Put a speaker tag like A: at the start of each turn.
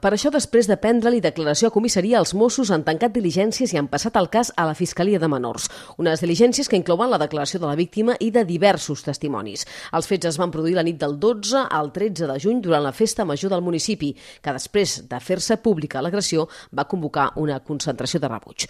A: Per això, després de prendre-li declaració a comissaria, els Mossos han tancat diligències i han passat el cas a la Fiscalia de Menors. Unes diligències que inclouen la declaració de la víctima i de diversos testimonis. Els fets es van produir la nit del 12 al 13 de juny durant la festa major del municipi, que després de fer-se pública l'agressió va convocar una concentració de rebuig.